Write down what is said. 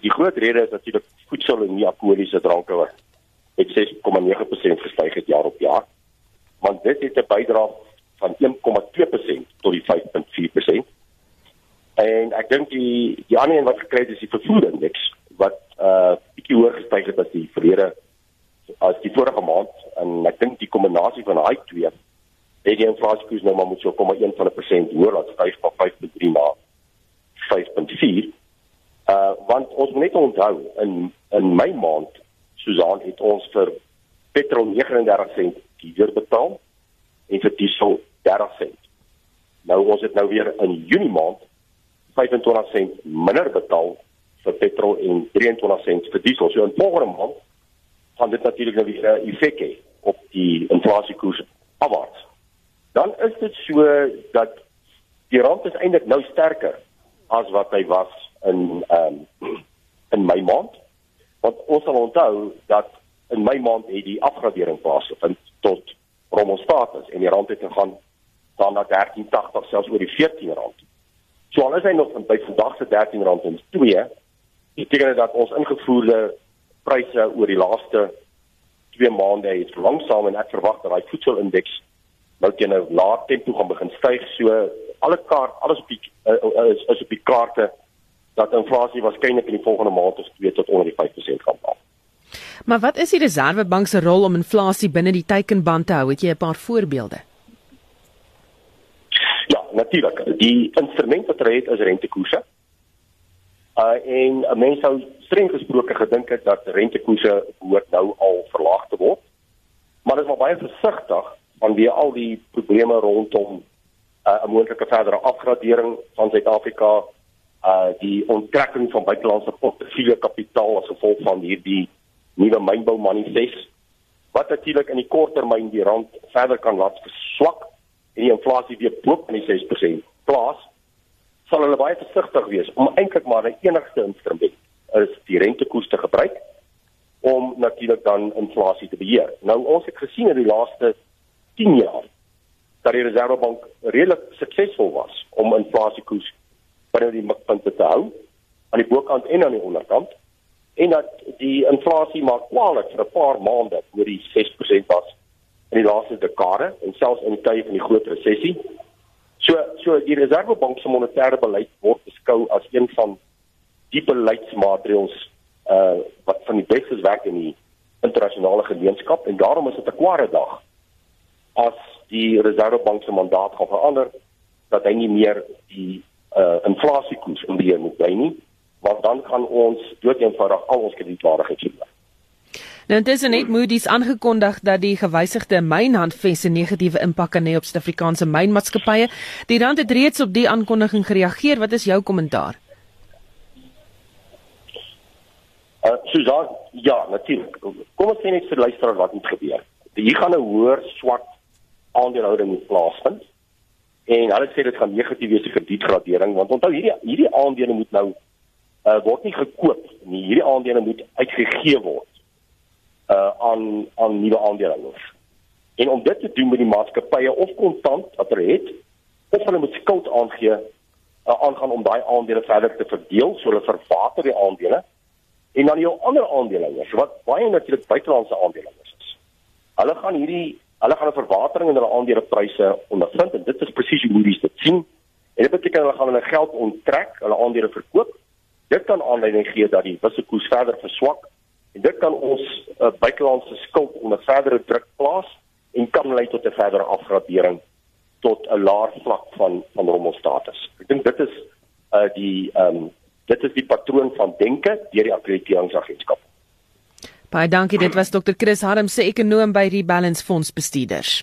die groot rede is natuurlik voedsel en nie alkoholiese dranke wat met 6,9% gestyg het jaar op jaar. Want dit het 'n bydrae van 1,2% tot die 5,4%. En ek dink die die ander een wat gekry het is die vervoerindeks wat uh bietjie hoër gestyg het as die verlede as die vorige maand en ek dink die kombinasie van daai twee het die inflasiekoers nou maar moet so 0,1 van 'n persent hoër as styg van 5.3 na 5.4. Uh want ons moet net onthou in in my maand Susan het ons vir petrol 39 sent duurder betaal en vir diesel 30 sent. Nou ons het nou weer in Junie maand 25 sent minder betaal vir petrol en 23 sent vir diesel. So in volgende maand gaan dit natuurlik nou weer 'n effek hê op die inflasiekoers afwaarts. Dan is dit so dat die rand is eintlik nou sterker as wat hy was in ehm um, in my maand. Want ons sal onthou dat in my maand het die afgradering plaasgevind tot romelstatus en die rand het gegaan dan na 13.80 selfs oor die 14 rand. So al is hy nog by vandag se 13 rand en 2, beteken dit dat ons ingevoerde pryse oor die laaste 2 maande het langsaam en ek verwag dat daai voedselindeks nou teen 'n lae tempo gaan begin styg. So alle kaart, alles op die uh, is, is op die kaarte dat inflasie waarskynlik in die volgende maand of 2 tot onder die 5% gaan val. Maar wat is die Reserwebank se rol om inflasie binne die teikenband te hou? Het jy 'n paar voorbeelde? Ja, natuurlik. Die instrument wat hulle het is rentekoerse. Uh en 'n mens sou streng gesproke gedink het dat rentekoerse behoort nou al verlaag te word. Maar dit is maar baie versigtig vanweë al die probleme rondom uh, 'n moontlike verdere afgradering van Suid-Afrika uh die onttrekking van buitelandse portefeulje kapitaal as gevolg van hierdie nuwe mynbou manifest wat natuurlik in die kort termyn die rand verder kan laat verswak en die inflasie weer bo in die 6% plaas sal hulle baie versigtig wees om eintlik maar die enigste instrument is die rentekoers te gebruik om natuurlik dan inflasie te beheer. Nou ons het gesien in die laaste 10 jaar dat die Reservebank redelik suksesvol was om inflasiekoers binne die mikpunte te hou aan die bokant en aan die onderkant en dat die inflasie maar kwaliek vir 'n paar maande oor die 6% was in die laaste dekade en selfs in tye van die groot resessie. So so die Reservebank se monetêre beleid word beskou as een van die beleidsmaatreëls uh wat van die beste werk in die internasionale gemeenskap en daarom is dit 'n kware dag as die Reservebank se mandaat gaan verander dat hy nie meer die uh inflasiekoers in beheer moet bly nie, want dan gaan ons doeteenvoudig al ons kredietwaardigheid verloor. Nou intussen het Moody's aangekondig dat die gewysigde mynhandves 'n negatiewe impak kan hê op Suid-Afrikaanse mynmaatskappye. Die rand het reeds op die aankondiging gereageer. Wat is jou kommentaar? Uh Susan, ja, natuurlik. Kom ons sê net vir luisteraars wat moet gebeur. Hier gaan 'n hoër swart aandelehouding plaasvind en hulle sê dit gaan negatief wees vir kredietgradering want onthou hierdie hierdie aandele moet nou uh, word nie gekoop nie. Hierdie aandele moet uitgegee word uh, aan aan nuwe aandeelhouers. En om dit te doen met die maatskappye of kontant wat hulle het of hulle moet skuld aangee uh, aangaan om daai aandele verder te verdeel so hulle vervater die aandele. En dan jou ander aandeelhouers wat baie natuurlik buitelandse aandeelhouers is. Hulle gaan hierdie Hulle gaan 'n verwatering in hulle aandelepryse ondervind en dit is presies hoe Moody's dit sien. En dit beteken hulle gaan hulle geld onttrek, hulle aandele verkoop. Dit kan aanleiding gee dat die wisselkoers verder verswak en dit kan ons uh, buitelandse skuld onder verdere druk plaas en kan lei tot 'n verdere afgradering tot 'n laer vlak van van rommelstatus. Ek dink dit is uh die ehm um, dit is die patroon van denke deur die akkrediteringsagentskap. Baie dankie. Dit was Dr. Chris Harm se ekonom by Rebalance Fonds bestuurders.